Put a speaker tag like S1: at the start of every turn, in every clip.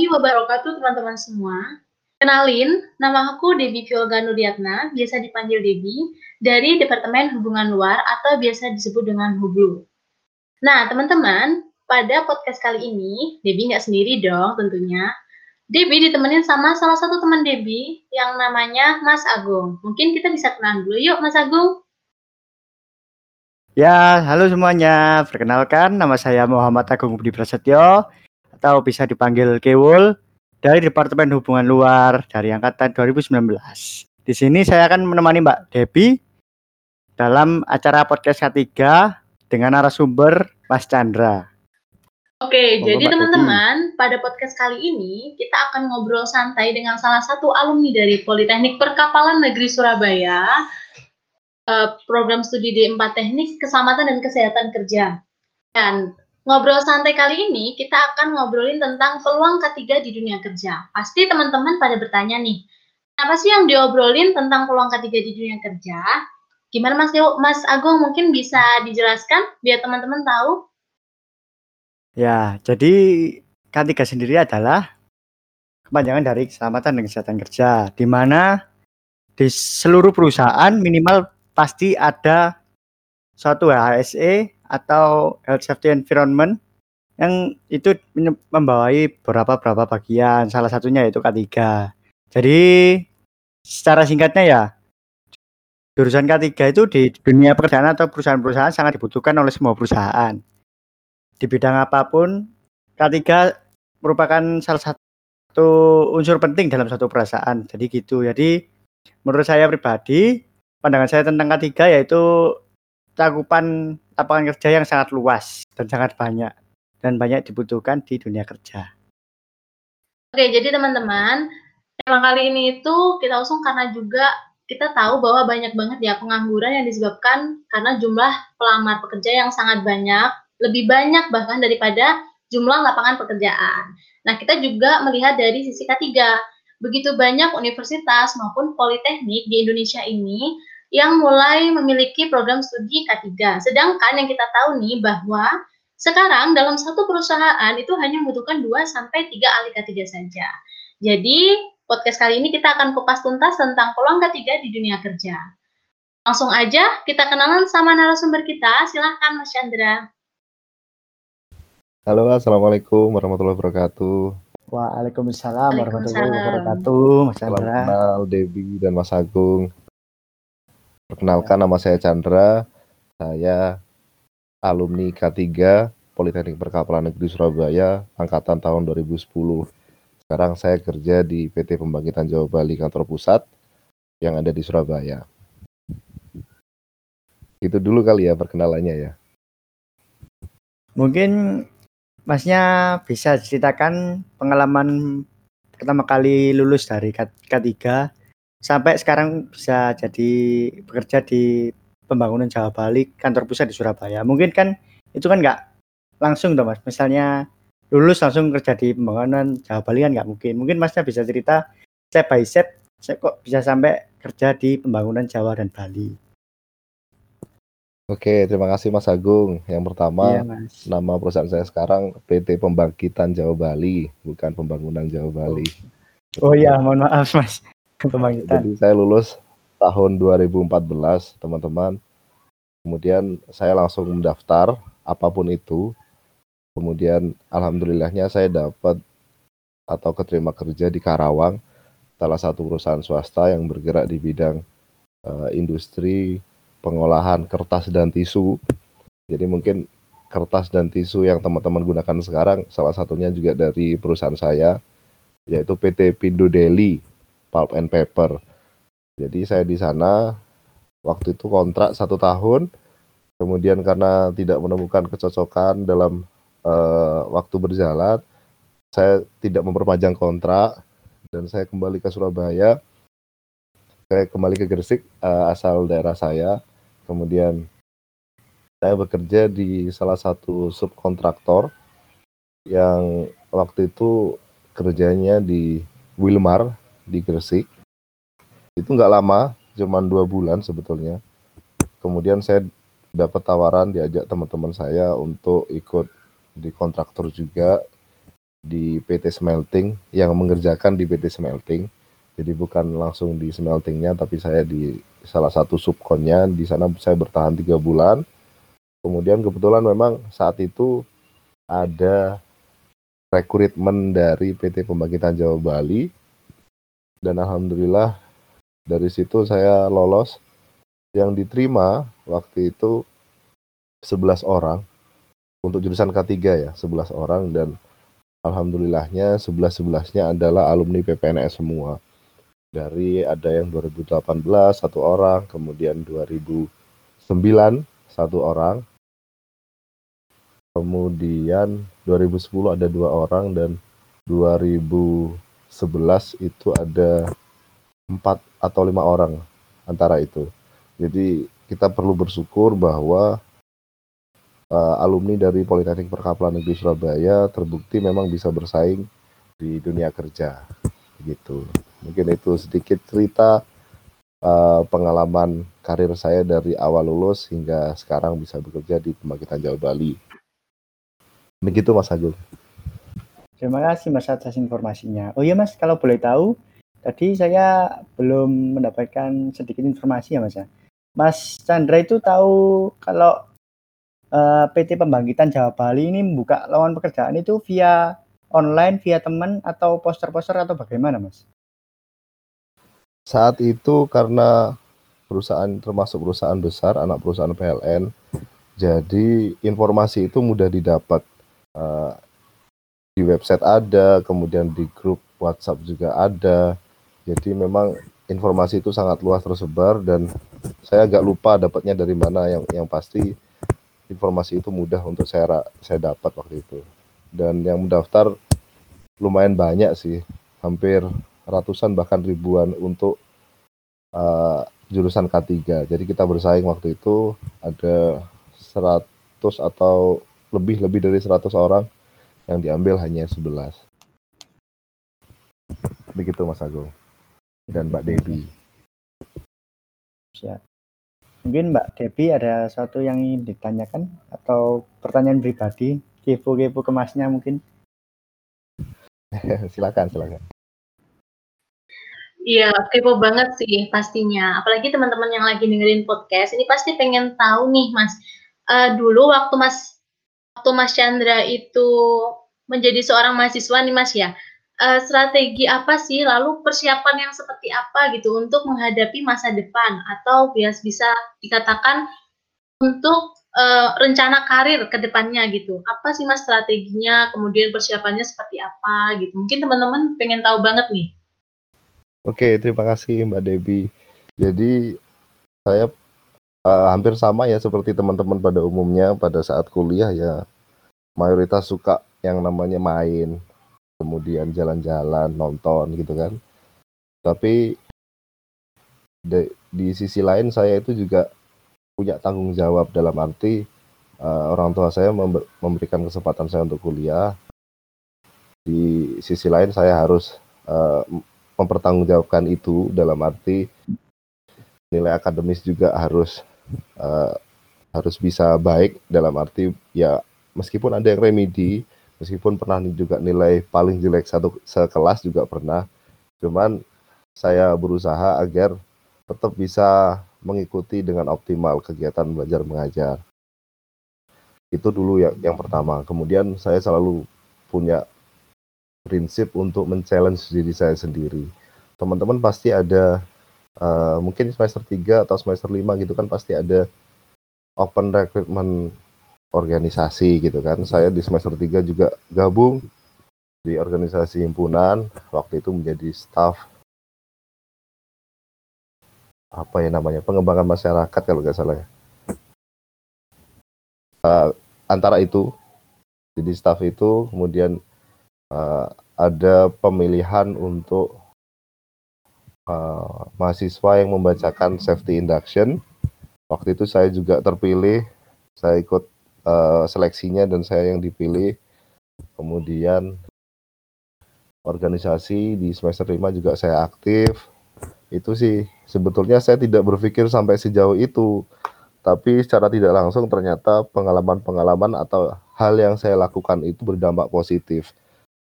S1: Warahmatullahi wabarakatuh teman-teman semua. Kenalin, nama aku Debbie Violga Nuriatna, biasa dipanggil Debbie, dari Departemen Hubungan Luar atau biasa disebut dengan Hublu. Nah, teman-teman, pada podcast kali ini, Debbie nggak sendiri dong tentunya. Debbie ditemenin sama salah satu teman Debbie yang namanya Mas Agung. Mungkin kita bisa kenalan dulu yuk Mas Agung.
S2: Ya, halo semuanya. Perkenalkan, nama saya Muhammad Agung Budi Prasetyo atau bisa dipanggil Kewul dari Departemen Hubungan Luar dari angkatan 2019. Di sini saya akan menemani Mbak Debbie dalam acara podcast ketiga dengan narasumber Mas Chandra.
S1: Oke, jadi teman-teman, pada podcast kali ini kita akan ngobrol santai dengan salah satu alumni dari Politeknik Perkapalan Negeri Surabaya, eh, program studi D4 Teknik Keselamatan dan Kesehatan Kerja. Dan Ngobrol santai kali ini kita akan ngobrolin tentang peluang ketiga di dunia kerja. Pasti teman-teman pada bertanya nih, apa sih yang diobrolin tentang peluang ketiga di dunia kerja? Gimana Mas Mas Agung mungkin bisa dijelaskan biar teman-teman tahu?
S2: Ya, jadi ketiga sendiri adalah kepanjangan dari keselamatan dan kesehatan kerja, di mana di seluruh perusahaan minimal pasti ada suatu HSE atau health safety environment yang itu membawai beberapa beberapa bagian salah satunya yaitu K3 jadi secara singkatnya ya jurusan K3 itu di dunia pekerjaan atau perusahaan-perusahaan sangat dibutuhkan oleh semua perusahaan. Di bidang apa pun K3 merupakan salah satu unsur penting dalam satu perusahaan jadi gitu. Jadi menurut saya pribadi pandangan saya tentang K3 yaitu cakupan lapangan kerja yang sangat luas dan sangat banyak dan banyak dibutuhkan di dunia kerja.
S1: Oke, jadi teman-teman, tema kali ini itu kita usung karena juga kita tahu bahwa banyak banget ya pengangguran yang disebabkan karena jumlah pelamar pekerja yang sangat banyak, lebih banyak bahkan daripada jumlah lapangan pekerjaan. Nah, kita juga melihat dari sisi ketiga, begitu banyak universitas maupun politeknik di Indonesia ini yang mulai memiliki program studi K3. Sedangkan yang kita tahu nih bahwa sekarang dalam satu perusahaan itu hanya membutuhkan 2 sampai 3 ahli K3 saja. Jadi, podcast kali ini kita akan kupas tuntas tentang peluang K3 di dunia kerja. Langsung aja kita kenalan sama narasumber kita. Silahkan Mas Chandra.
S3: Halo, Assalamualaikum warahmatullahi wabarakatuh.
S2: Waalaikumsalam warahmatullahi wabarakatuh, Mas Chandra.
S3: Salam kenal Debbie dan Mas Agung. Perkenalkan nama saya Chandra. Saya alumni K3 Politeknik Perkapalan Negeri Surabaya angkatan tahun 2010. Sekarang saya kerja di PT Pembangkitan Jawa Bali kantor pusat yang ada di Surabaya. Itu dulu kali ya perkenalannya ya.
S2: Mungkin Masnya bisa ceritakan pengalaman pertama kali lulus dari K3 sampai sekarang bisa jadi bekerja di pembangunan Jawa Bali kantor pusat di Surabaya mungkin kan itu kan nggak langsung tuh mas misalnya lulus langsung kerja di pembangunan Jawa Bali kan nggak mungkin mungkin masnya bisa cerita step by step saya kok bisa sampai kerja di pembangunan Jawa dan Bali
S3: Oke, terima kasih Mas Agung. Yang pertama, iya, mas. nama perusahaan saya sekarang PT Pembangkitan Jawa Bali, bukan Pembangunan Jawa Bali.
S2: Oh iya, mohon maaf Mas.
S3: Jadi saya lulus tahun 2014, teman-teman. Kemudian saya langsung mendaftar apa pun itu. Kemudian alhamdulillahnya saya dapat atau keterima kerja di Karawang, salah satu perusahaan swasta yang bergerak di bidang uh, industri pengolahan kertas dan tisu. Jadi mungkin kertas dan tisu yang teman-teman gunakan sekarang salah satunya juga dari perusahaan saya yaitu PT Pindo Deli pulp and paper. Jadi saya di sana waktu itu kontrak satu tahun, kemudian karena tidak menemukan kecocokan dalam uh, waktu berjalan, saya tidak memperpanjang kontrak dan saya kembali ke Surabaya. Saya kembali ke Gresik uh, asal daerah saya. Kemudian saya bekerja di salah satu subkontraktor yang waktu itu kerjanya di Wilmar di Gresik itu nggak lama cuma dua bulan sebetulnya kemudian saya dapat tawaran diajak teman-teman saya untuk ikut di kontraktor juga di PT Smelting yang mengerjakan di PT Smelting. Jadi bukan langsung di smeltingnya, tapi saya di salah satu subkonnya. Di sana saya bertahan tiga bulan. Kemudian kebetulan memang saat itu ada rekrutmen dari PT Pembangkitan Jawa Bali dan alhamdulillah dari situ saya lolos. Yang diterima waktu itu 11 orang. Untuk jurusan K3 ya 11 orang. Dan alhamdulillahnya 11-11-nya adalah alumni PPNS semua. Dari ada yang 2018 satu orang. Kemudian 2009 satu orang. Kemudian 2010 ada dua orang. Dan 2011 itu ada empat atau lima orang antara itu. Jadi kita perlu bersyukur bahwa uh, alumni dari Politeknik Perkapalan Negeri Surabaya terbukti memang bisa bersaing di dunia kerja. Gitu mungkin itu sedikit cerita uh, pengalaman karir saya dari awal lulus hingga sekarang bisa bekerja di Pembangkitan Jawa Bali. Begitu Mas Agung
S2: terima kasih Mas atas informasinya oh iya Mas kalau boleh tahu tadi saya belum mendapatkan sedikit informasi ya Mas ya Mas Chandra itu tahu kalau uh, eh, PT Pembangkitan Jawa Bali ini membuka lowongan pekerjaan itu via online, via teman atau poster-poster atau bagaimana, Mas?
S3: Saat itu karena perusahaan termasuk perusahaan besar, anak perusahaan PLN, jadi informasi itu mudah didapat. Uh, di website ada, kemudian di grup WhatsApp juga ada. Jadi memang informasi itu sangat luas tersebar dan saya agak lupa dapatnya dari mana. Yang yang pasti informasi itu mudah untuk saya saya dapat waktu itu. Dan yang mendaftar lumayan banyak sih hampir ratusan bahkan ribuan untuk uh, jurusan K3 jadi kita bersaing waktu itu ada 100 atau lebih lebih dari 100 orang yang diambil hanya 11 begitu Mas Agung dan Mbak Devi
S2: siap Mungkin Mbak Devi ada satu yang ingin ditanyakan atau pertanyaan pribadi, kepo-kepo kemasnya mungkin?
S3: silakan, silakan.
S1: Iya, kepo banget sih pastinya. Apalagi teman-teman yang lagi dengerin podcast, ini pasti pengen tahu nih, Mas. Uh, dulu waktu Mas waktu Mas Chandra itu menjadi seorang mahasiswa nih, Mas ya uh, strategi apa sih, lalu persiapan yang seperti apa gitu untuk menghadapi masa depan atau bias bisa dikatakan untuk uh, rencana karir ke depannya gitu. Apa sih Mas strateginya, kemudian persiapannya seperti apa gitu. Mungkin teman-teman pengen tahu banget nih.
S3: Oke, terima kasih Mbak Debbie. Jadi saya uh, hampir sama ya seperti teman-teman pada umumnya pada saat kuliah ya mayoritas suka yang namanya main kemudian jalan-jalan nonton gitu kan. Tapi di, di sisi lain saya itu juga punya tanggung jawab dalam arti uh, orang tua saya member, memberikan kesempatan saya untuk kuliah. Di sisi lain saya harus uh, mempertanggungjawabkan itu dalam arti nilai akademis juga harus uh, harus bisa baik dalam arti ya meskipun ada yang remedi meskipun pernah juga nilai paling jelek satu sekelas juga pernah. Cuman saya berusaha agar tetap bisa mengikuti dengan optimal kegiatan belajar mengajar. Itu dulu yang yang pertama. Kemudian saya selalu punya prinsip untuk men-challenge diri saya sendiri. Teman-teman pasti ada uh, mungkin semester 3 atau semester 5 gitu kan pasti ada open recruitment organisasi gitu kan. Saya di semester 3 juga gabung di organisasi himpunan, waktu itu menjadi staff apa ya namanya pengembangan masyarakat kalau nggak salah ya. Uh, antara itu jadi staff itu kemudian uh, ada pemilihan untuk uh, mahasiswa yang membacakan safety induction. Waktu itu saya juga terpilih, saya ikut uh, seleksinya dan saya yang dipilih. Kemudian organisasi di semester 5 juga saya aktif. Itu sih sebetulnya saya tidak berpikir sampai sejauh itu. Tapi secara tidak langsung ternyata pengalaman-pengalaman atau hal yang saya lakukan itu berdampak positif.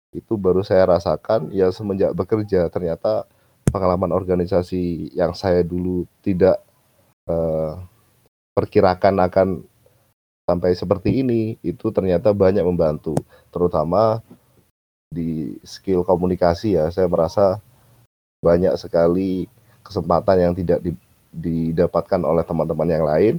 S3: itu baru saya rasakan ya semenjak bekerja ternyata pengalaman organisasi yang saya dulu tidak uh, perkirakan akan sampai seperti ini itu ternyata banyak membantu terutama di skill komunikasi ya. Saya merasa banyak sekali kesempatan yang tidak di, didapatkan oleh teman-teman yang lain.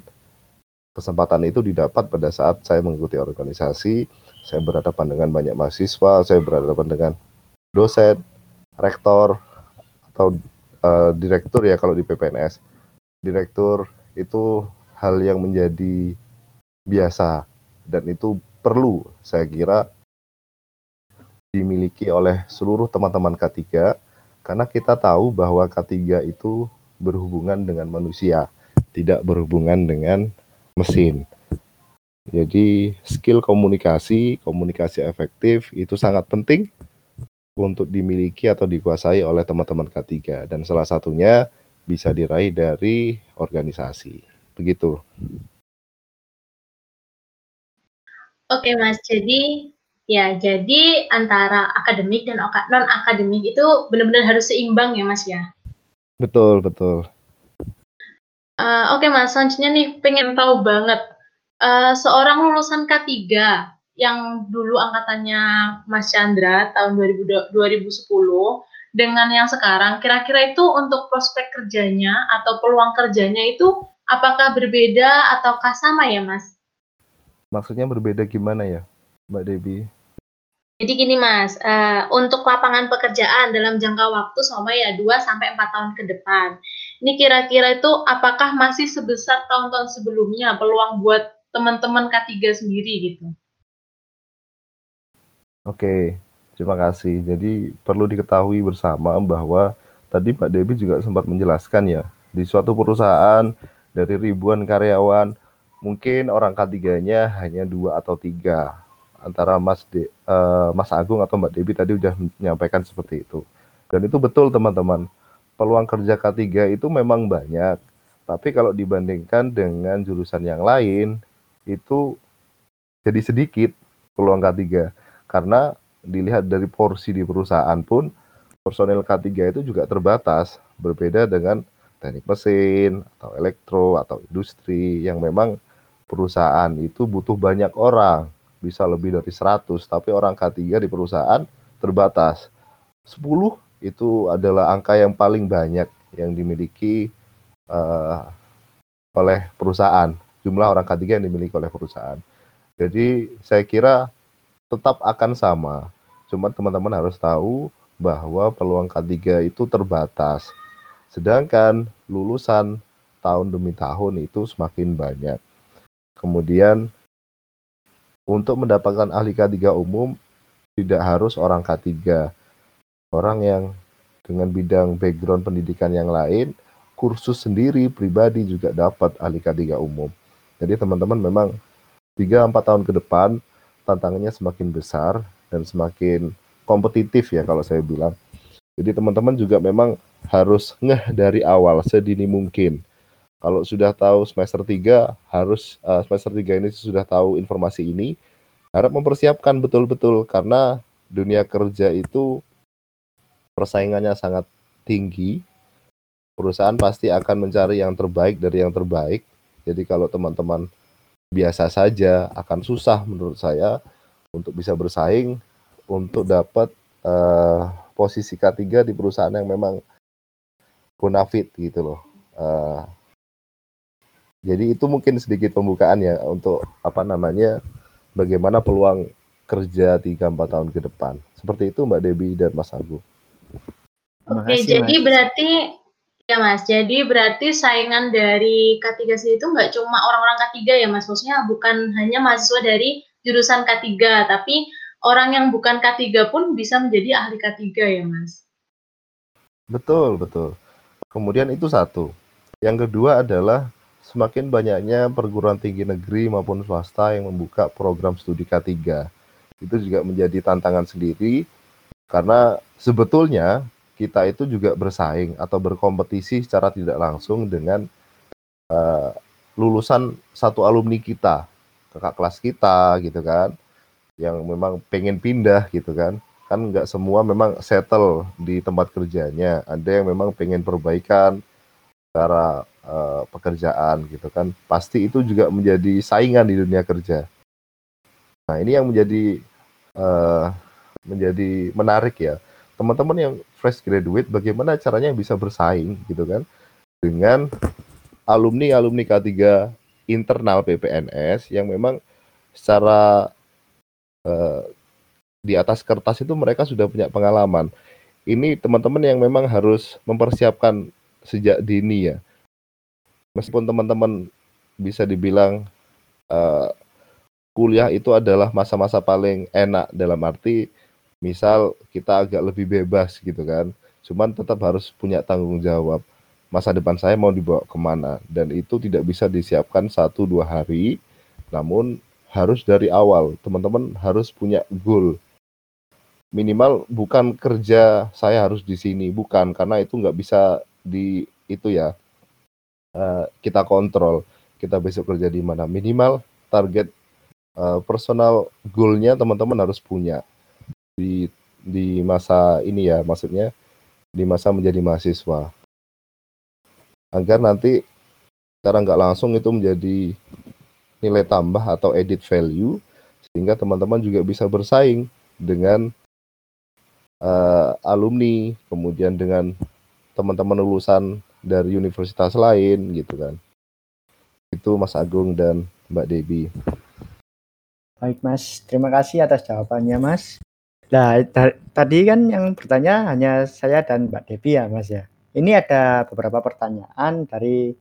S3: Kesempatan itu didapat pada saat saya mengikuti organisasi saya berhadapan dengan banyak mahasiswa saya berhadapan dengan dosen rektor atau uh, direktur ya kalau di PPNS direktur itu hal yang menjadi biasa dan itu perlu saya kira dimiliki oleh seluruh teman-teman K3 karena kita tahu bahwa K3 itu berhubungan dengan manusia, tidak berhubungan dengan mesin. Jadi skill komunikasi, komunikasi efektif itu sangat penting untuk dimiliki atau dikuasai oleh teman-teman K3 dan salah satunya bisa diraih dari organisasi. Begitu.
S1: Oke Mas, jadi ya jadi antara akademik dan non akademik itu benar-benar harus seimbang ya Mas ya.
S3: Betul betul.
S1: Uh, Oke Mas, selanjutnya nih pengen tahu banget uh, seorang lulusan K3 yang dulu angkatannya Mas Chandra tahun 2000, 2010 dengan yang sekarang kira-kira itu untuk prospek kerjanya atau peluang kerjanya itu apakah berbeda ataukah sama ya Mas?
S3: Maksudnya berbeda gimana ya, Mbak Debbie?
S1: Jadi gini Mas, uh, untuk lapangan pekerjaan dalam jangka waktu selama ya 2 sampai 4 tahun ke depan. Ini kira-kira itu apakah masih sebesar tahun-tahun sebelumnya peluang buat teman-teman K3 sendiri gitu?
S3: Oke, terima kasih. Jadi perlu diketahui bersama bahwa tadi Mbak Debbie juga sempat menjelaskan ya, di suatu perusahaan dari ribuan karyawan mungkin orang ketiganya hanya dua atau tiga. Antara Mas De, uh, Mas Agung atau Mbak Debi tadi sudah menyampaikan seperti itu. Dan itu betul teman-teman. Peluang kerja K3 itu memang banyak. Tapi kalau dibandingkan dengan jurusan yang lain itu jadi sedikit peluang K3 karena dilihat dari porsi di perusahaan pun personel K3 itu juga terbatas. Berbeda dengan teknik mesin atau elektro atau industri yang memang perusahaan itu butuh banyak orang, bisa lebih dari 100, tapi orang K3 di perusahaan terbatas. 10 itu adalah angka yang paling banyak yang dimiliki uh, oleh perusahaan, jumlah orang K3 yang dimiliki oleh perusahaan. Jadi saya kira tetap akan sama. Cuma teman-teman harus tahu bahwa peluang K3 itu terbatas. Sedangkan lulusan tahun demi tahun itu semakin banyak. Kemudian untuk mendapatkan ahli K3 umum tidak harus orang K3. Orang yang dengan bidang background pendidikan yang lain, kursus sendiri pribadi juga dapat ahli K3 umum. Jadi teman-teman memang 3-4 tahun ke depan tantangannya semakin besar dan semakin kompetitif ya kalau saya bilang. Jadi teman-teman juga memang harus ngeh dari awal sedini mungkin kalau sudah tahu semester 3 harus uh, semester 3 ini sudah tahu informasi ini harap mempersiapkan betul-betul karena dunia kerja itu persaingannya sangat tinggi. Perusahaan pasti akan mencari yang terbaik dari yang terbaik. Jadi kalau teman-teman biasa saja akan susah menurut saya untuk bisa bersaing untuk dapat uh, posisi K3 di perusahaan yang memang bonafit gitu loh. Uh, jadi itu mungkin sedikit pembukaan ya untuk apa namanya bagaimana peluang kerja 3 4 tahun ke depan. Seperti itu Mbak Debi dan Mas Agung.
S1: Oke, jadi mas. berarti ya Mas, jadi berarti saingan dari K3 sendiri itu nggak cuma orang-orang K3 ya Mas, maksudnya bukan hanya mahasiswa dari jurusan K3, tapi orang yang bukan K3 pun bisa menjadi ahli K3 ya Mas.
S3: Betul, betul. Kemudian itu satu. Yang kedua adalah semakin banyaknya perguruan tinggi negeri maupun swasta yang membuka program studi K3. Itu juga menjadi tantangan sendiri karena sebetulnya kita itu juga bersaing atau berkompetisi secara tidak langsung dengan uh, lulusan satu alumni kita, kakak kelas kita gitu kan, yang memang pengen pindah gitu kan. kan nggak semua memang settle di tempat kerjanya. Ada yang memang pengen perbaikan cara uh, pekerjaan gitu kan. Pasti itu juga menjadi saingan di dunia kerja. Nah ini yang menjadi uh, menjadi menarik ya. Teman-teman yang fresh graduate, bagaimana caranya bisa bersaing gitu kan dengan alumni-alumni K3 internal PPNS yang memang secara uh, di atas kertas itu mereka sudah punya pengalaman. Ini teman-teman yang memang harus mempersiapkan sejak dini ya. Meskipun teman-teman bisa dibilang uh, kuliah itu adalah masa-masa paling enak dalam arti misal kita agak lebih bebas gitu kan. Cuman tetap harus punya tanggung jawab. Masa depan saya mau dibawa ke mana dan itu tidak bisa disiapkan satu dua hari. Namun harus dari awal teman-teman harus punya goal minimal bukan kerja saya harus di sini bukan karena itu nggak bisa di itu ya uh, kita kontrol. Kita besok kerja di mana. Minimal target uh, personal goalnya teman-teman harus punya. Di di masa ini ya maksudnya di masa menjadi mahasiswa. Agar nanti cara nggak langsung itu menjadi nilai tambah atau edit value sehingga teman-teman juga bisa bersaing dengan uh, alumni, kemudian dengan teman-teman lulusan dari universitas lain gitu kan. Itu Mas Agung dan Mbak Debi.
S2: Baik Mas, terima kasih atas jawabannya Mas. Nah, tadi kan yang bertanya hanya saya dan Mbak Debi ya Mas ya. Ini ada beberapa pertanyaan dari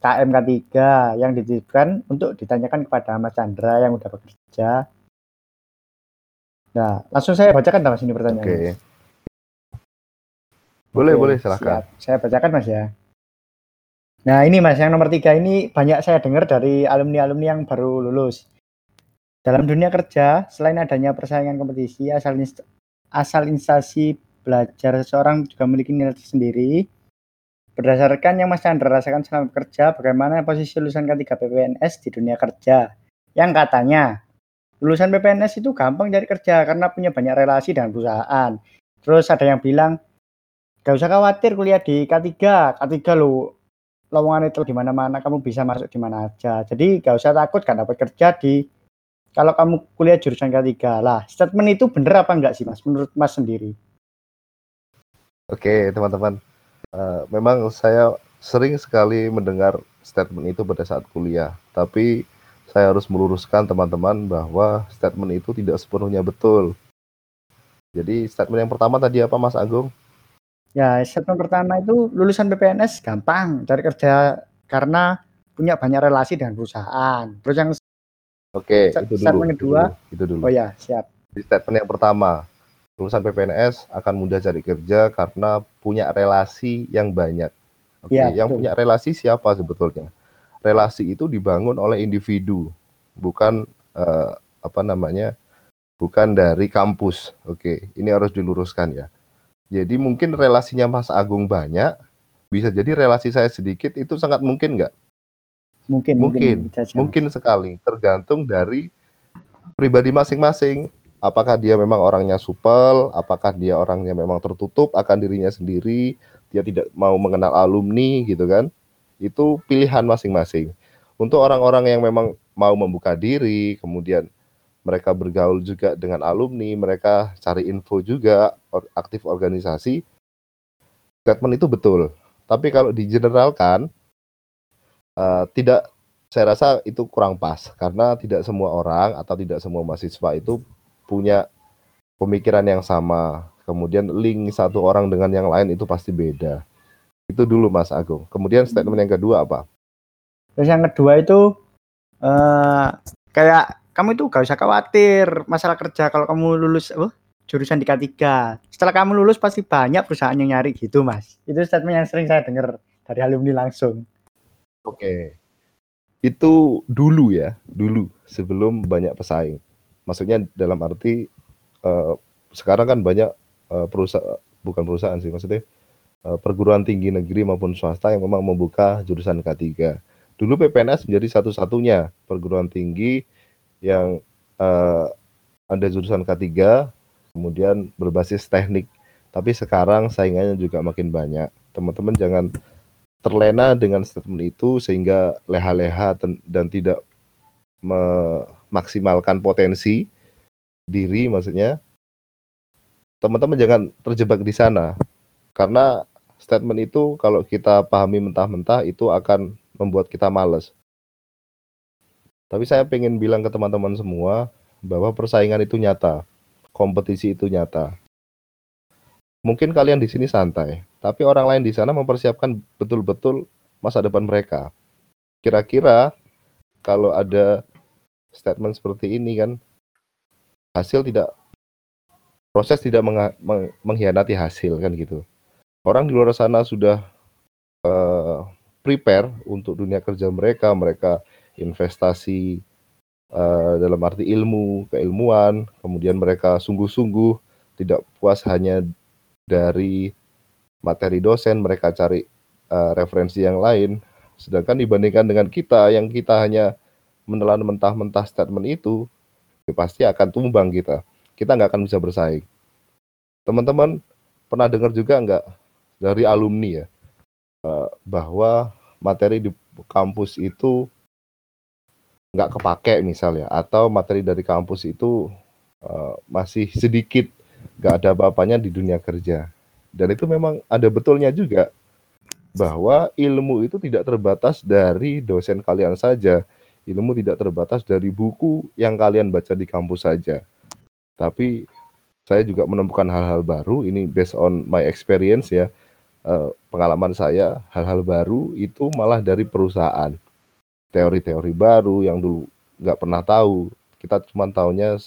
S2: KMK 3 yang dititipkan untuk ditanyakan kepada Mas Chandra yang sudah bekerja Nah, langsung saya bacakan Mas ini pertanyaan. Oke. Okay.
S3: Boleh, Oke, boleh, silakan. Siap.
S2: Saya bacakan Mas ya. Nah, ini Mas, yang nomor tiga ini banyak saya dengar dari alumni-alumni yang baru lulus. Dalam dunia kerja, selain adanya persaingan kompetisi, asal asal instansi belajar seseorang juga memiliki nilai tersendiri. Berdasarkan yang Mas Chandra rasakan selama bekerja, bagaimana posisi lulusan ketiga PPNS di dunia kerja? Yang katanya, lulusan PPNS itu gampang cari kerja karena punya banyak relasi dengan perusahaan. Terus ada yang bilang, gak usah khawatir kuliah di K3, K3 lo lowongan itu di mana-mana, kamu bisa masuk di mana aja. Jadi gak usah takut kan dapat kerja di kalau kamu kuliah jurusan K3 lah. Statement itu bener apa enggak sih mas, menurut mas sendiri?
S3: Oke teman-teman, uh, memang saya sering sekali mendengar statement itu pada saat kuliah, tapi saya harus meluruskan teman-teman bahwa statement itu tidak sepenuhnya betul. Jadi statement yang pertama tadi apa Mas Agung?
S2: Ya, statement pertama itu lulusan PPNS gampang cari kerja karena punya banyak relasi dengan perusahaan. Terus yang
S3: Oke, itu dulu.
S2: Statement kedua,
S3: itu dulu.
S2: Oh ya, siap.
S3: Di statement yang pertama, lulusan PPNS akan mudah cari kerja karena punya relasi yang banyak. Oke, ya, yang betul. punya relasi siapa sebetulnya? relasi itu dibangun oleh individu, bukan uh, apa namanya, bukan dari kampus. Oke, ini harus diluruskan ya. Jadi mungkin relasinya Mas Agung banyak, bisa jadi relasi saya sedikit itu sangat mungkin nggak?
S2: Mungkin,
S3: mungkin, mungkin, mungkin sekali. Tergantung dari pribadi masing-masing. Apakah dia memang orangnya supel, apakah dia orangnya memang tertutup akan dirinya sendiri, dia tidak mau mengenal alumni gitu kan? itu pilihan masing-masing. Untuk orang-orang yang memang mau membuka diri, kemudian mereka bergaul juga dengan alumni, mereka cari info juga, aktif organisasi, statement itu betul. Tapi kalau digeneralkan, uh, tidak, saya rasa itu kurang pas karena tidak semua orang atau tidak semua mahasiswa itu punya pemikiran yang sama. Kemudian link satu orang dengan yang lain itu pasti beda. Itu dulu Mas Agung. Kemudian statement yang kedua apa?
S2: Terus yang kedua itu uh, kayak kamu itu gak usah khawatir masalah kerja kalau kamu lulus uh, jurusan di K3. Setelah kamu lulus pasti banyak perusahaan yang nyari gitu, Mas. Itu statement yang sering saya dengar dari alumni langsung.
S3: Oke. Itu dulu ya, dulu sebelum banyak pesaing. Maksudnya dalam arti uh, sekarang kan banyak uh, perusahaan bukan perusahaan sih maksudnya Eh, perguruan tinggi negeri maupun swasta yang memang membuka jurusan K3. Dulu PPNS menjadi satu-satunya perguruan tinggi yang uh, ada jurusan K3 kemudian berbasis teknik. Tapi sekarang saingannya juga makin banyak. Teman-teman jangan terlena dengan statement itu sehingga leha-leha dan tidak memaksimalkan potensi diri maksudnya. Teman-teman jangan terjebak di sana. Karena statement itu kalau kita pahami mentah-mentah itu akan membuat kita males. Tapi saya pengen bilang ke teman-teman semua bahwa persaingan itu nyata, kompetisi itu nyata. Mungkin kalian di sini santai, tapi orang lain di sana mempersiapkan betul-betul masa depan mereka. Kira-kira kalau ada statement seperti ini kan hasil tidak proses tidak mengkhianati hasil kan gitu. Orang di luar sana sudah uh, prepare untuk dunia kerja mereka, mereka investasi uh, dalam arti ilmu, keilmuan, kemudian mereka sungguh-sungguh tidak puas hanya dari materi dosen, mereka cari uh, referensi yang lain. Sedangkan dibandingkan dengan kita yang kita hanya menelan mentah-mentah statement itu, ya pasti akan tumbang kita. Kita nggak akan bisa bersaing. Teman-teman pernah dengar juga nggak dari alumni ya eh, bahwa materi di kampus itu nggak kepake misalnya atau materi dari kampus itu uh, masih sedikit nggak ada apa-apanya di dunia kerja. Dan itu memang ada betulnya juga bahwa ilmu itu tidak terbatas dari dosen kalian saja. Ilmu tidak terbatas dari buku yang kalian baca di kampus saja. Tapi saya juga menemukan hal-hal baru ini based on my experience ya. Uh, pengalaman saya hal-hal baru itu malah dari perusahaan teori-teori baru yang dulu nggak pernah tahu. Kita cuma tahunya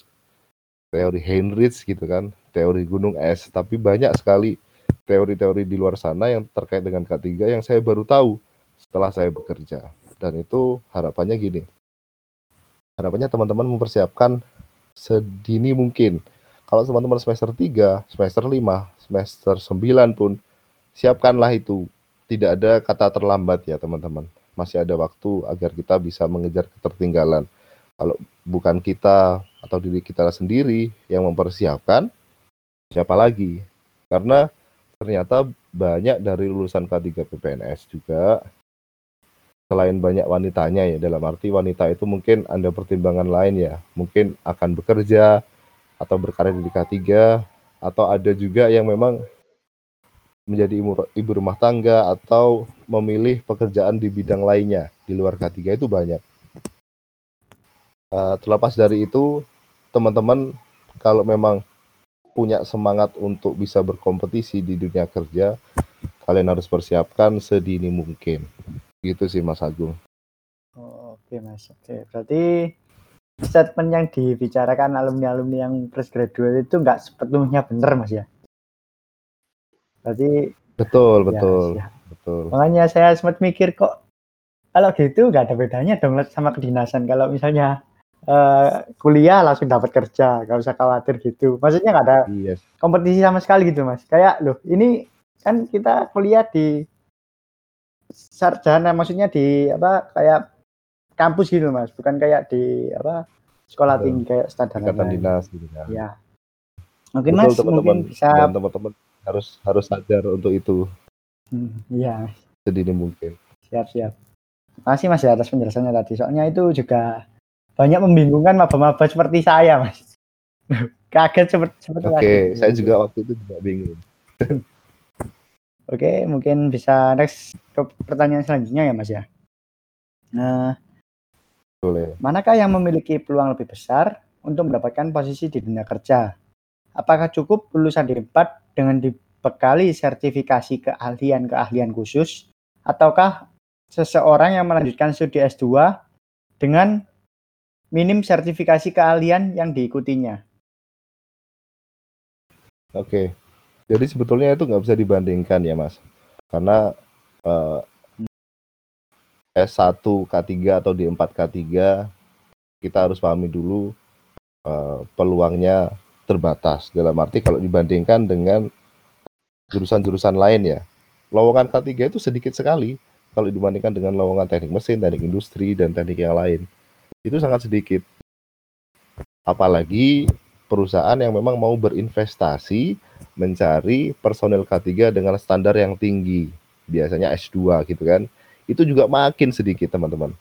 S3: teori Heinrich gitu kan teori gunung es. Tapi banyak sekali teori-teori di luar sana yang terkait dengan K3 yang saya baru tahu setelah saya bekerja. Dan itu harapannya gini. Harapannya teman-teman mempersiapkan sedini mungkin. Kalau teman-teman semester 3 semester 5 semester 9 pun siapkanlah itu. Tidak ada kata terlambat ya teman-teman. Masih ada waktu agar kita bisa mengejar ketertinggalan. Kalau bukan kita atau diri kita sendiri yang mempersiapkan, siapa lagi? Karena ternyata banyak dari lulusan K3 PPNS juga selain banyak wanitanya ya dalam arti wanita itu mungkin ada pertimbangan lain ya mungkin akan bekerja atau berkarir di K3 atau ada juga yang memang menjadi ibu, rumah tangga atau memilih pekerjaan di bidang lainnya di luar K3 itu banyak. Uh, terlepas dari itu, teman-teman kalau memang punya semangat untuk bisa berkompetisi di dunia kerja, kalian harus persiapkan sedini mungkin. Gitu sih Mas Agung.
S2: Oh, Oke okay, Mas, oke. Okay. Berarti statement yang dibicarakan alumni-alumni yang fresh graduate itu nggak sepenuhnya benar Mas ya? Berarti
S3: betul, ya, betul, ya. betul.
S2: Makanya saya sempat mikir kok kalau gitu nggak ada bedanya dong sama kedinasan. Kalau misalnya uh, kuliah langsung dapat kerja, nggak usah khawatir gitu. Maksudnya nggak ada yes. kompetisi sama sekali gitu, Mas. Kayak loh, ini kan kita kuliah di sarjana, maksudnya di apa kayak kampus gitu, Mas. Bukan kayak di apa sekolah tinggi kayak standar
S3: dinas gitu ya.
S2: ya. Mungkin Betul, Mas teman -teman, mungkin bisa
S3: teman-teman harus harus sadar untuk itu.
S2: Hmm, iya.
S3: Sedini mungkin.
S2: Siap siap. Masih Mas ya atas penjelasannya tadi. Soalnya itu juga banyak membingungkan maba-maba seperti saya Mas. Kaget seperti seperti
S3: Oke, okay, saya juga waktu itu juga bingung.
S2: Oke, mungkin bisa next ke pertanyaan selanjutnya ya Mas ya. Nah, boleh. Manakah yang memiliki peluang lebih besar untuk mendapatkan posisi di dunia kerja? Apakah cukup lulusan di 4 dengan dibekali sertifikasi keahlian-keahlian khusus? Ataukah seseorang yang melanjutkan studi S2 dengan minim sertifikasi keahlian yang diikutinya.
S3: Oke, jadi sebetulnya itu nggak bisa dibandingkan ya mas, karena uh, S1 K3 atau D4 K3 kita harus pahami dulu uh, peluangnya terbatas. Dalam arti kalau dibandingkan dengan jurusan-jurusan lain ya. Lowongan K3 itu sedikit sekali kalau dibandingkan dengan lowongan teknik mesin, teknik industri dan teknik yang lain. Itu sangat sedikit. Apalagi perusahaan yang memang mau berinvestasi mencari personel K3 dengan standar yang tinggi, biasanya S2 gitu kan. Itu juga makin sedikit teman-teman.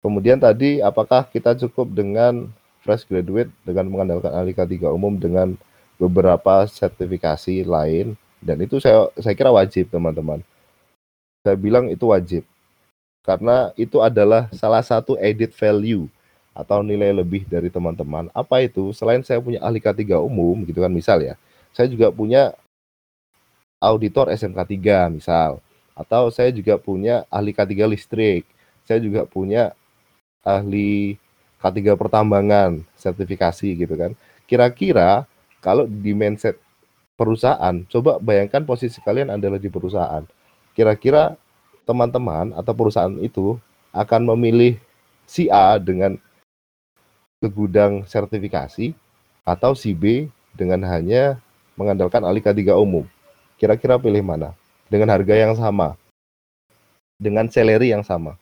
S3: Kemudian tadi apakah kita cukup dengan fresh graduate dengan mengandalkan ahli K3 umum dengan beberapa sertifikasi lain dan itu saya saya kira wajib teman-teman. Saya bilang itu wajib karena itu adalah salah satu edit value atau nilai lebih dari teman-teman. Apa itu? Selain saya punya ahli K3 umum gitu kan misal ya. Saya juga punya auditor SMK 3 misal. Atau saya juga punya ahli K3 listrik. Saya juga punya ahli K3 pertambangan sertifikasi gitu kan. Kira-kira kalau di mindset perusahaan, coba bayangkan posisi kalian adalah di perusahaan. Kira-kira teman-teman atau perusahaan itu akan memilih si A dengan ke gudang sertifikasi atau si B dengan hanya mengandalkan alih K3 umum. Kira-kira pilih mana? Dengan harga yang sama. Dengan salary yang sama.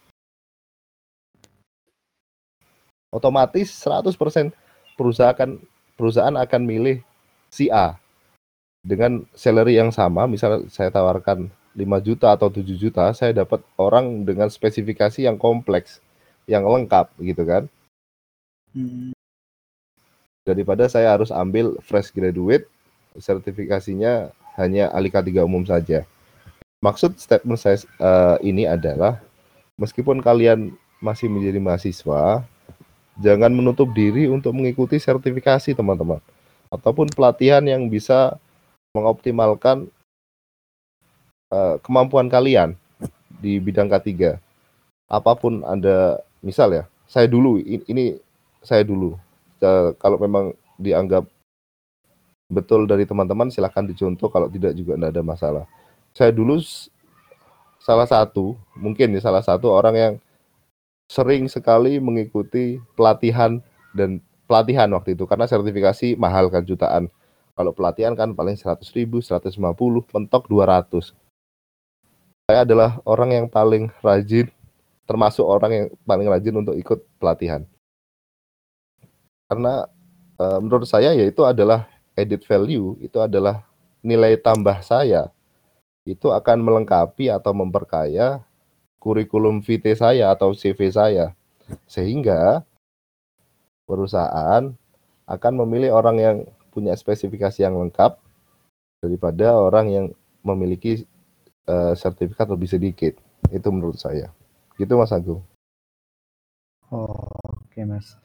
S3: Otomatis 100% perusahaan akan perusahaan akan milih si A dengan salary yang sama, misal saya tawarkan 5 juta atau 7 juta, saya dapat orang dengan spesifikasi yang kompleks, yang lengkap gitu kan. Hmm. Daripada saya harus ambil fresh graduate, sertifikasinya hanya Alika 3 umum saja. Maksud statement saya uh, ini adalah meskipun kalian masih menjadi mahasiswa, jangan menutup diri untuk mengikuti sertifikasi teman-teman ataupun pelatihan yang bisa mengoptimalkan uh, kemampuan kalian di bidang K3. Apa pun Anda misal ya, saya dulu ini saya dulu. Kalau memang dianggap betul dari teman-teman silahkan dicontoh kalau tidak juga tidak ada masalah. Saya dulu salah satu, mungkin ya salah satu orang yang sering sekali mengikuti pelatihan dan pelatihan waktu itu karena sertifikasi mahal kan jutaan. Kalau pelatihan kan paling 100 ribu, 150, mentok 200. Saya adalah orang yang paling rajin, termasuk orang yang paling rajin untuk ikut pelatihan karena uh, menurut saya yaitu adalah edit value itu adalah nilai tambah saya itu akan melengkapi atau memperkaya kurikulum VT saya atau CV saya. Sehingga perusahaan akan memilih orang yang punya spesifikasi yang lengkap daripada orang yang memiliki uh, sertifikat lebih sedikit. Itu menurut saya. Gitu Mas Agung.
S2: Oh, oke okay, Mas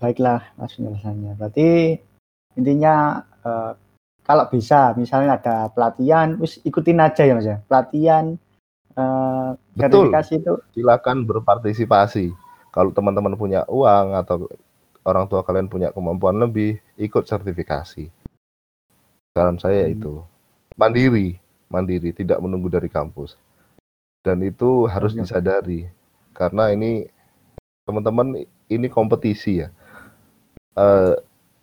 S2: baiklah mas penjelasannya. Berarti intinya uh, kalau bisa misalnya ada pelatihan ikutin aja ya mas ya. Pelatihan
S3: uh, Betul. itu silakan berpartisipasi kalau teman-teman punya uang atau orang tua kalian punya kemampuan lebih ikut sertifikasi saran saya hmm. itu mandiri mandiri tidak menunggu dari kampus dan itu harus ya. disadari karena ini teman-teman ini kompetisi ya uh,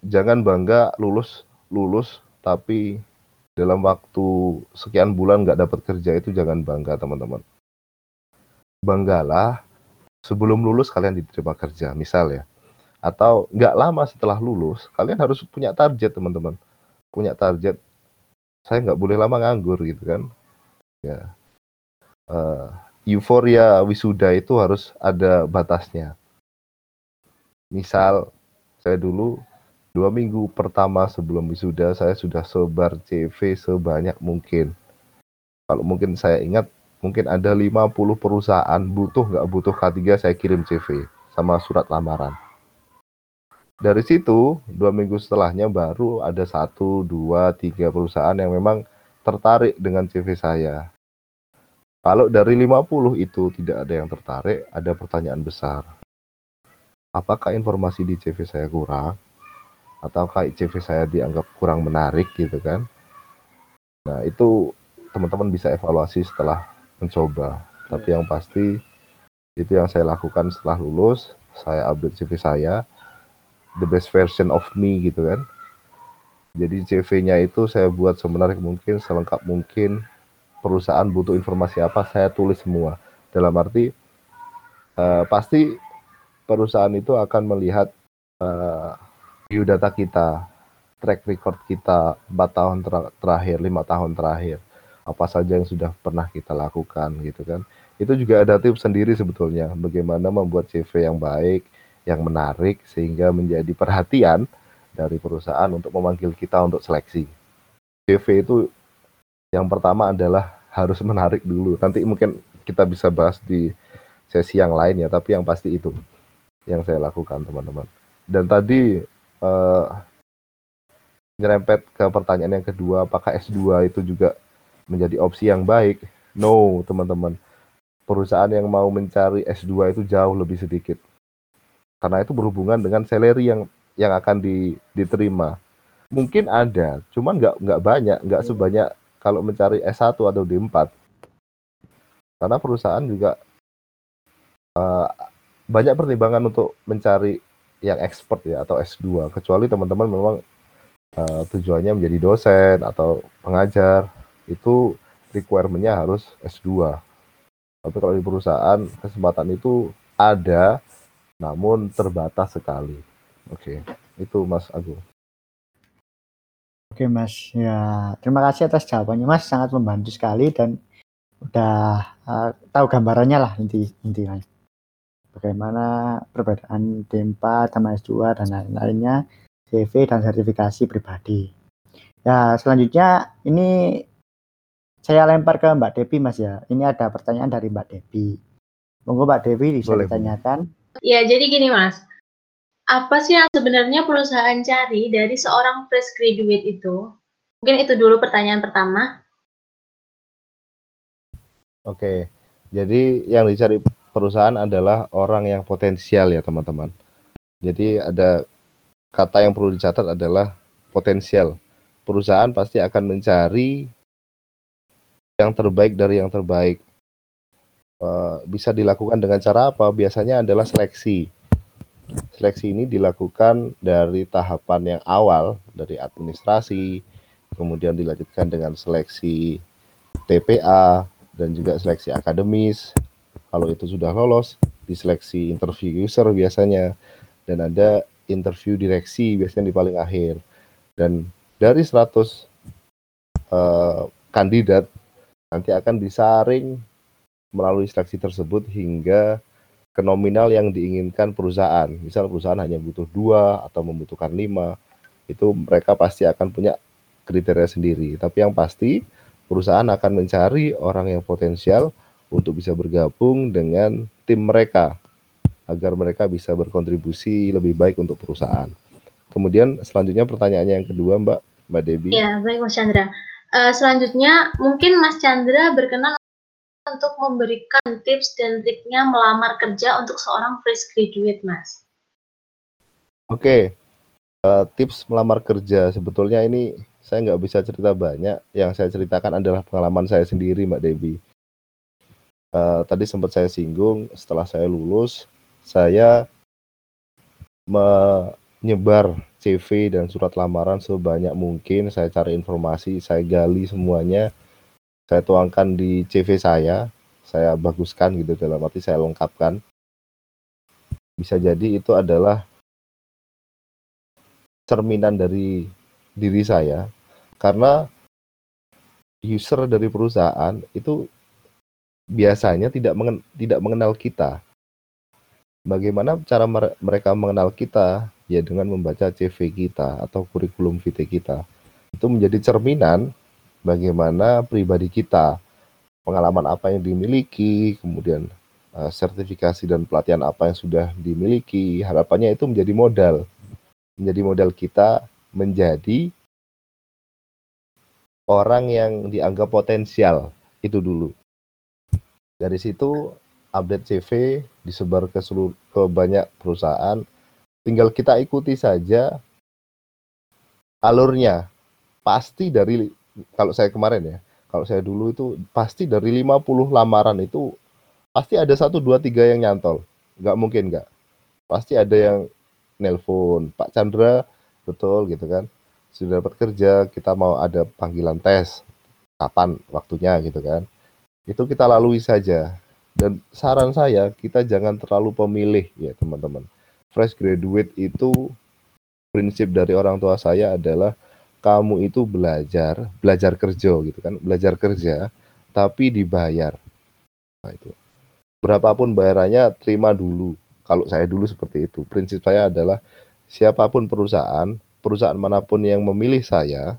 S3: jangan bangga lulus lulus tapi dalam waktu sekian bulan nggak dapat kerja itu jangan bangga teman-teman. Banggalah sebelum lulus kalian diterima kerja misal ya. Atau nggak lama setelah lulus kalian harus punya target teman-teman. Punya target saya nggak boleh lama nganggur gitu kan. Ya. Uh, euforia wisuda itu harus ada batasnya. Misal saya dulu dua minggu pertama sebelum wisuda saya sudah sebar CV sebanyak mungkin. Kalau mungkin saya ingat mungkin ada 50 perusahaan butuh nggak butuh K3 saya kirim CV sama surat lamaran. Dari situ dua minggu setelahnya baru ada satu, dua, tiga perusahaan yang memang tertarik dengan CV saya. Kalau dari 50 itu tidak ada yang tertarik, ada pertanyaan besar apakah informasi di CV saya kurang ataukah CV saya dianggap kurang menarik gitu kan? Nah itu teman-teman bisa evaluasi setelah mencoba. Tapi yang pasti itu yang saya lakukan setelah lulus saya update CV saya the best version of me gitu kan. Jadi CV-nya itu saya buat semenarik mungkin selengkap mungkin perusahaan butuh informasi apa saya tulis semua. Dalam arti uh, pasti perusahaan itu akan melihat uh, biodata kita, track record kita 4 tahun ter terakhir, lima tahun terakhir, apa saja yang sudah pernah kita lakukan gitu kan. Itu juga ada tips sendiri sebetulnya bagaimana membuat CV yang baik, yang menarik sehingga menjadi perhatian dari perusahaan untuk memanggil kita untuk seleksi. CV itu yang pertama adalah harus menarik dulu. Nanti mungkin kita bisa bahas di sesi yang lain ya, tapi yang pasti itu yang saya lakukan teman-teman. Dan tadi uh, nyerempet ke pertanyaan yang kedua, apakah S2 itu juga menjadi opsi yang baik? No, teman-teman. Perusahaan yang mau mencari S2 itu jauh lebih sedikit. Karena itu berhubungan dengan salary yang yang akan di, diterima. Mungkin ada, cuman nggak nggak banyak, nggak sebanyak kalau mencari S1 atau D4. Karena perusahaan juga uh, banyak pertimbangan untuk mencari yang expert ya atau S2 kecuali teman-teman memang uh, tujuannya menjadi dosen atau pengajar itu requirementnya harus S2 tapi kalau di perusahaan kesempatan itu ada namun terbatas sekali. Oke itu Mas Agung.
S2: Oke Mas, ya terima kasih atas jawabannya Mas, sangat membantu sekali dan udah uh, tahu gambarannya lah inti intinya bagaimana perbedaan D4 sama S2 dan lain-lainnya, CV dan sertifikasi pribadi. Ya, selanjutnya ini saya lempar ke Mbak Devi Mas ya. Ini ada pertanyaan dari Mbak Devi. Monggo Mbak Devi bisa Boleh. ditanyakan.
S1: Ya, jadi gini Mas. Apa sih yang sebenarnya perusahaan cari dari seorang fresh graduate itu? Mungkin itu dulu pertanyaan pertama.
S3: Oke. Jadi yang dicari perusahaan adalah orang yang potensial ya teman-teman. Jadi ada kata yang perlu dicatat adalah potensial. Perusahaan pasti akan mencari yang terbaik dari yang terbaik. Uh, bisa dilakukan dengan cara apa? Biasanya adalah seleksi. Seleksi ini dilakukan dari tahapan yang awal dari administrasi, kemudian dilanjutkan dengan seleksi TPA dan juga seleksi akademis, kalau itu sudah lolos, diseleksi interview user biasanya dan ada interview direksi biasanya di paling akhir. Dan dari 100 uh, eh, kandidat nanti akan disaring melalui seleksi tersebut hingga ke nominal yang diinginkan perusahaan. Misal perusahaan hanya butuh dua atau membutuhkan lima, itu mereka pasti akan punya kriteria sendiri. Tapi yang pasti perusahaan akan mencari orang yang potensial untuk bisa bergabung dengan tim mereka agar mereka bisa berkontribusi lebih baik untuk perusahaan. Kemudian selanjutnya pertanyaannya yang kedua Mbak Mbak Debi.
S1: Ya baik Mas Chandra. Uh, selanjutnya mungkin Mas Chandra berkenan untuk memberikan tips dan triknya melamar kerja untuk seorang fresh graduate Mas.
S3: Oke, okay. uh, eh, tips melamar kerja sebetulnya ini saya nggak bisa cerita banyak. Yang saya ceritakan adalah pengalaman saya sendiri Mbak Debi uh, tadi sempat saya singgung setelah saya lulus saya menyebar CV dan surat lamaran sebanyak mungkin. Saya cari informasi saya gali semuanya. Saya tuangkan di CV saya saya baguskan gitu dalam arti saya lengkapkan. Bisa jadi itu adalah cerminan dari diri saya. Karena user dari perusahaan itu biasanya tidak mengen tidak mengenal kita. Bagaimana cara mereka mengenal kita? Ya dengan membaca CV kita atau kurikulum vitae kita. Itu menjadi cerminan bagaimana pribadi kita, pengalaman apa yang dimiliki, kemudian uh, sertifikasi dan pelatihan apa yang sudah dimiliki. Harapannya itu menjadi modal. Menjadi modal kita menjadi orang yang dianggap potensial itu dulu dari situ update CV disebar ke seluruh ke banyak perusahaan. Tinggal kita ikuti saja alurnya. Pasti dari kalau saya kemarin ya, kalau saya dulu itu pasti dari 50 lamaran itu pasti ada satu dua tiga yang nyantol. Nggak mungkin nggak. Pasti ada yang nelpon Pak Chandra betul gitu kan sudah dapat kerja kita mau ada panggilan tes kapan waktunya gitu kan itu kita lalui saja. Dan saran saya, kita jangan terlalu pemilih ya teman-teman. fresh graduate itu prinsip dari orang tua saya adalah kamu itu belajar, belajar kerja gitu kan, belajar kerja tapi dibayar. Nah, itu. Berapapun bayarannya terima dulu. Kalau saya dulu seperti itu. Prinsip saya adalah siapa pun perusahaan, perusahaan mana pun yang memilih saya,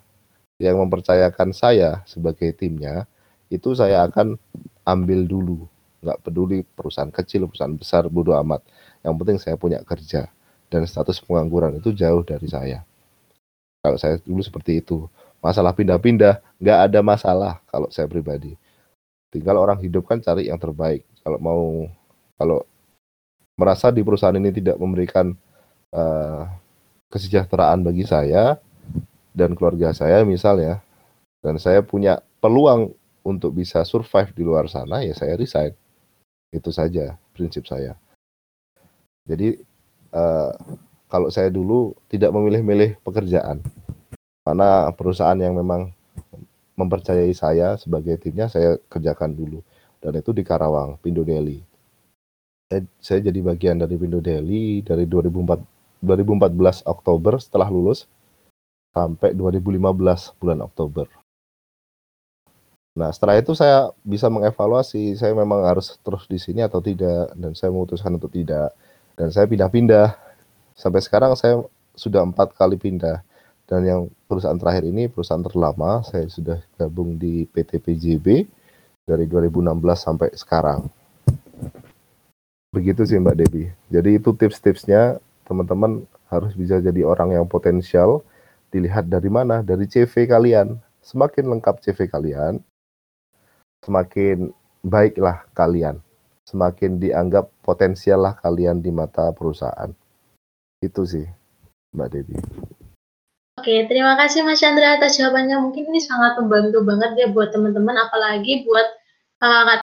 S3: yang mempercayakan saya sebagai timnya, itu saya akan ambil dulu. Nggak peduli perusahaan kecil, perusahaan besar, bodoh amat. Yang penting saya punya kerja dan status pengangguran itu jauh dari saya. Kalau saya dulu seperti itu. Masalah pindah-pindah, nggak ada masalah kalau saya pribadi. Tinggal orang hidup kan cari yang terbaik. Kalau mau, kalau merasa di perusahaan ini tidak memberikan uh, kesejahteraan bagi saya dan keluarga saya misalnya, dan saya punya peluang untuk bisa survive di luar sana, ya saya resign. Itu saja prinsip saya. Jadi uh, kalau saya dulu tidak memilih-milih pekerjaan, mana perusahaan yang memang mempercayai saya sebagai timnya saya kerjakan dulu dan itu di Karawang, Pindo Deli. Saya, saya jadi bagian dari Pindo Deli dari 2004 2014 Oktober setelah lulus sampai 2015 bulan Oktober. Nah, setelah itu saya bisa mengevaluasi saya memang harus terus di sini atau tidak dan saya memutuskan untuk tidak dan saya pindah-pindah. Sampai sekarang saya sudah empat kali pindah dan yang perusahaan terakhir ini perusahaan terlama saya sudah gabung di PT PJB dari 2016 sampai sekarang. Begitu sih Mbak Debbie jadi itu tips-tipsnya teman-teman harus bisa jadi orang yang potensial dilihat dari mana dari CV kalian. Semakin lengkap CV kalian semakin baiklah kalian, semakin dianggap potensial lah kalian di mata perusahaan. Itu sih, Mbak Debbie.
S1: Oke, terima kasih Mas Chandra atas jawabannya. Mungkin ini sangat membantu banget ya buat teman-teman, apalagi buat kakak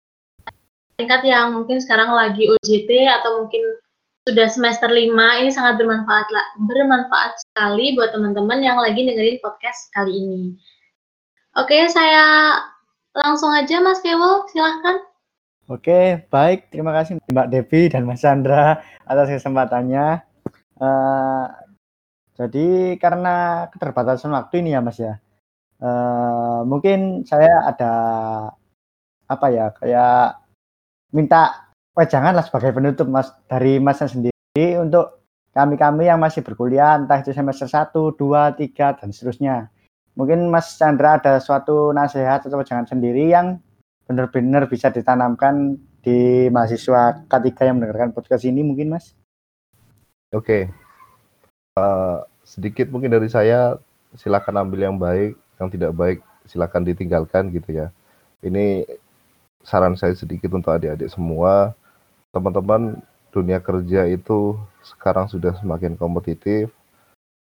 S1: tingkat yang mungkin sekarang lagi UJT atau mungkin sudah semester 5 ini sangat bermanfaat lah bermanfaat sekali buat teman-teman yang lagi dengerin podcast kali ini. Oke, saya Langsung aja Mas Kewo, silahkan.
S2: Oke, baik. Terima kasih Mbak Devi dan Mas Chandra atas kesempatannya. Uh, jadi karena keterbatasan waktu ini ya Mas ya, uh, mungkin saya ada apa ya kayak minta wejangan lah sebagai penutup Mas dari Masnya sendiri untuk kami-kami yang masih berkuliah entah itu semester 1, 2, 3 dan seterusnya mungkin Mas Chandra ada suatu nasihat atau jangan sendiri yang benar-benar bisa ditanamkan di mahasiswa K3 yang mendengarkan podcast ini mungkin Mas?
S3: Oke, okay. uh, eh, sedikit mungkin dari saya silakan ambil yang baik, yang tidak baik silakan ditinggalkan gitu ya. Ini saran saya sedikit untuk adik-adik semua, teman-teman dunia kerja itu sekarang sudah semakin kompetitif,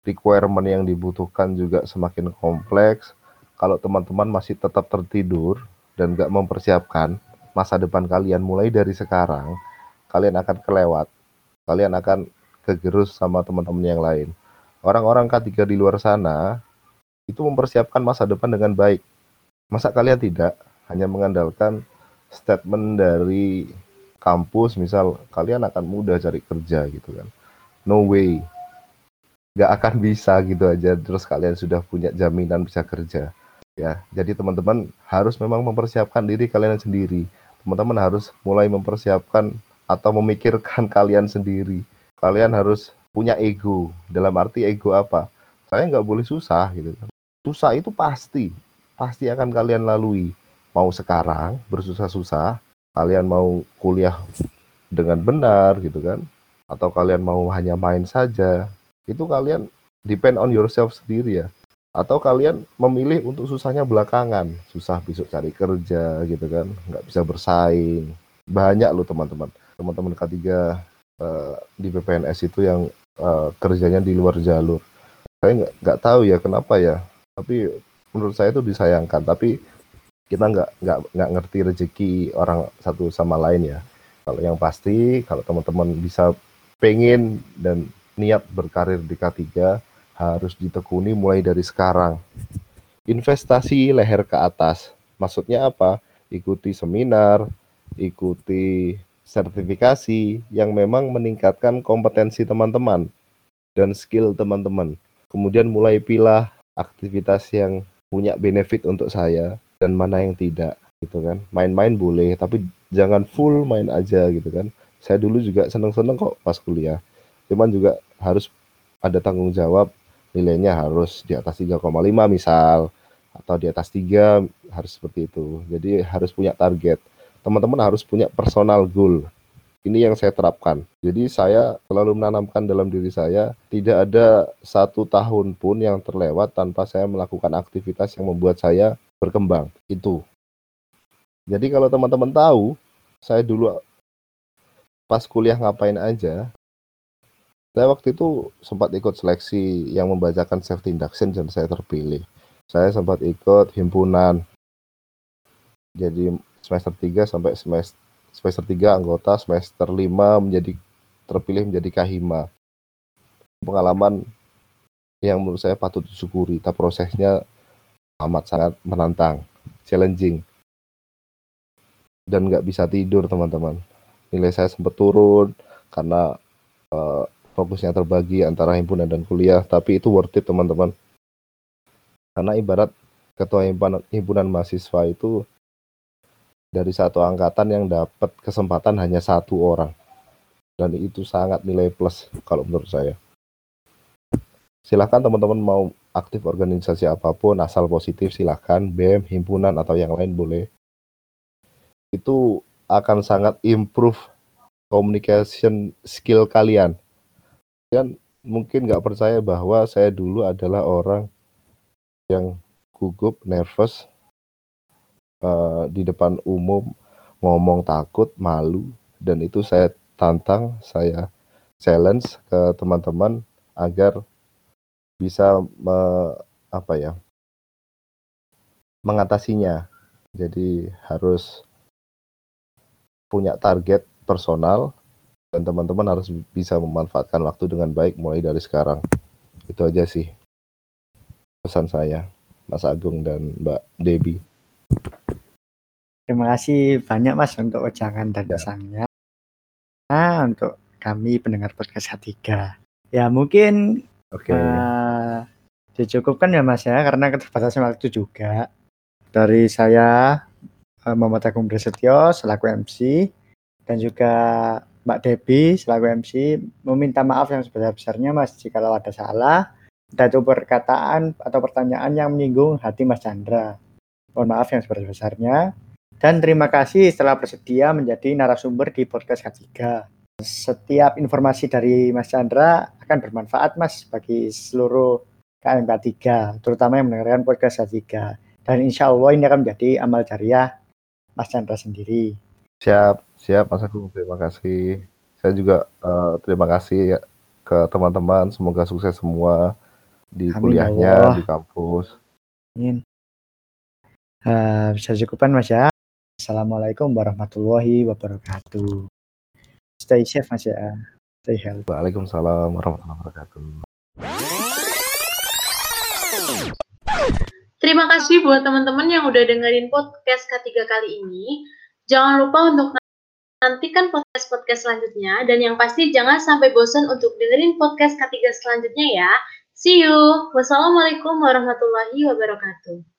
S3: requirement yang dibutuhkan juga semakin kompleks. Kalau teman-teman masih tetap tertidur dan nggak mempersiapkan masa depan kalian mulai dari sekarang, kalian akan kelewat. Kalian akan kegerus sama teman-teman yang lain. Orang-orang K3 di luar sana itu mempersiapkan masa depan dengan baik. Masa kalian tidak hanya mengandalkan statement dari kampus, misal kalian akan mudah cari kerja gitu kan. No way nggak akan bisa gitu aja. Terus kalian sudah punya jaminan bisa kerja. Ya jadi teman-teman harus memang mempersiapkan diri kalian sendiri. Teman-teman harus mulai mempersiapkan atau memikirkan kalian sendiri. Kalian harus punya ego. Dalam arti ego apa? Saya nggak boleh susah gitu. Susah itu pasti. Pasti akan kalian lalui. Mau sekarang bersusah-susah kalian mau kuliah dengan benar gitu kan? Atau kalian mau hanya main saja itu kalian depend on yourself sendiri ya. Atau kalian memilih untuk susahnya belakangan. Susah besok cari kerja gitu kan. Nggak bisa bersaing. Banyak loh teman-teman. Teman-teman K3 uh, eh, di PPNS itu yang uh, kerjanya di luar jalur. Saya nggak nggak tahu ya kenapa ya. Tapi menurut saya itu disayangkan. Tapi kita nggak nggak nggak ngerti rezeki orang satu sama lain ya. Kalau yang pasti kalau teman-teman bisa pengen dan niat berkarir di K3 harus ditekuni mulai dari sekarang. Investasi leher ke atas. Maksudnya apa? Ikuti seminar, ikuti sertifikasi yang memang meningkatkan kompetensi teman-teman dan skill teman-teman. Kemudian mulai pilah aktivitas yang punya benefit untuk saya dan mana yang tidak gitu kan. Main-main boleh tapi jangan full main aja gitu kan. Saya dulu juga seneng-seneng kok pas kuliah. Cuman juga harus ada tanggung jawab nilainya harus di atas 3,5 misal atau di atas 3 harus seperti itu. Jadi harus punya target. Teman-teman harus punya personal goal. Ini yang saya terapkan. Jadi saya selalu menanamkan dalam diri saya tidak ada satu tahun pun yang terlewat tanpa saya melakukan aktivitas yang membuat saya berkembang. Itu. Jadi kalau teman-teman tahu, saya dulu pas kuliah ngapain aja, saya waktu itu sempat ikut seleksi yang membacakan safety induction dan saya terpilih. Saya sempat ikut himpunan. Jadi semester 3 sampai semester semester 3 anggota, semester 5 menjadi terpilih menjadi kahima. Pengalaman yang menurut saya patut disyukuri, tapi prosesnya amat sangat menantang, challenging. Dan nggak bisa tidur teman-teman. Nilai saya sempat turun karena uh, fokusnya terbagi antara himpunan dan kuliah, tapi itu worth it teman-teman. Karena ibarat ketua himpunan, mahasiswa itu dari satu angkatan yang dapat kesempatan hanya satu orang. Dan itu sangat nilai plus kalau menurut saya. Silahkan teman-teman mau aktif organisasi apa pun, asal positif silahkan, BEM, himpunan, atau yang lain boleh. Itu akan sangat improve communication skill kalian. Dan mungkin nggak percaya bahwa saya dulu adalah orang yang gugup, nervous uh, di depan umum, ngomong takut, malu, dan itu saya tantang, saya challenge ke teman-teman agar bisa me, apa ya mengatasinya. Jadi harus punya target personal dan teman-teman harus bisa memanfaatkan waktu dengan baik mulai dari sekarang. Itu aja sih pesan saya, Mas Agung dan Mbak Debi.
S2: Terima kasih banyak Mas untuk ujangan dan ya. pesannya. Nah, untuk kami pendengar podcast H3. Ya mungkin
S3: okay. uh,
S2: eh, dicukupkan ya Mas ya, karena keterbatasan waktu juga. Dari saya uh, Muhammad Agung Prasetyo selaku MC dan juga Mbak Debi selaku MC meminta maaf yang sebesar-besarnya Mas jika ada salah itu perkataan atau pertanyaan yang menyinggung hati Mas Chandra. Mohon maaf yang sebesar-besarnya. Dan terima kasih setelah bersedia menjadi narasumber di podcast K3. Setiap informasi dari Mas Chandra akan bermanfaat Mas bagi seluruh KMK 3, terutama yang mendengarkan podcast K3. Dan insya Allah ini akan menjadi amal jariah Mas Chandra sendiri.
S3: Siap, siap Mas Agung. Terima kasih. Saya juga uh, terima kasih ya ke teman-teman. Semoga sukses semua di Amin, ya kuliahnya Allah. di kampus.
S2: Amin. Uh, bisa cukupan Mas ya. Assalamualaikum warahmatullahi wabarakatuh. Stay safe Mas ya. Stay healthy.
S3: Waalaikumsalam warahmatullahi wabarakatuh.
S1: Terima kasih buat teman-teman yang udah dengerin podcast ketiga kali ini. Jangan lupa untuk nantikan podcast-podcast selanjutnya dan yang pasti jangan sampai bosan untuk dengerin podcast ketiga selanjutnya ya. See you. Wassalamualaikum warahmatullahi wabarakatuh.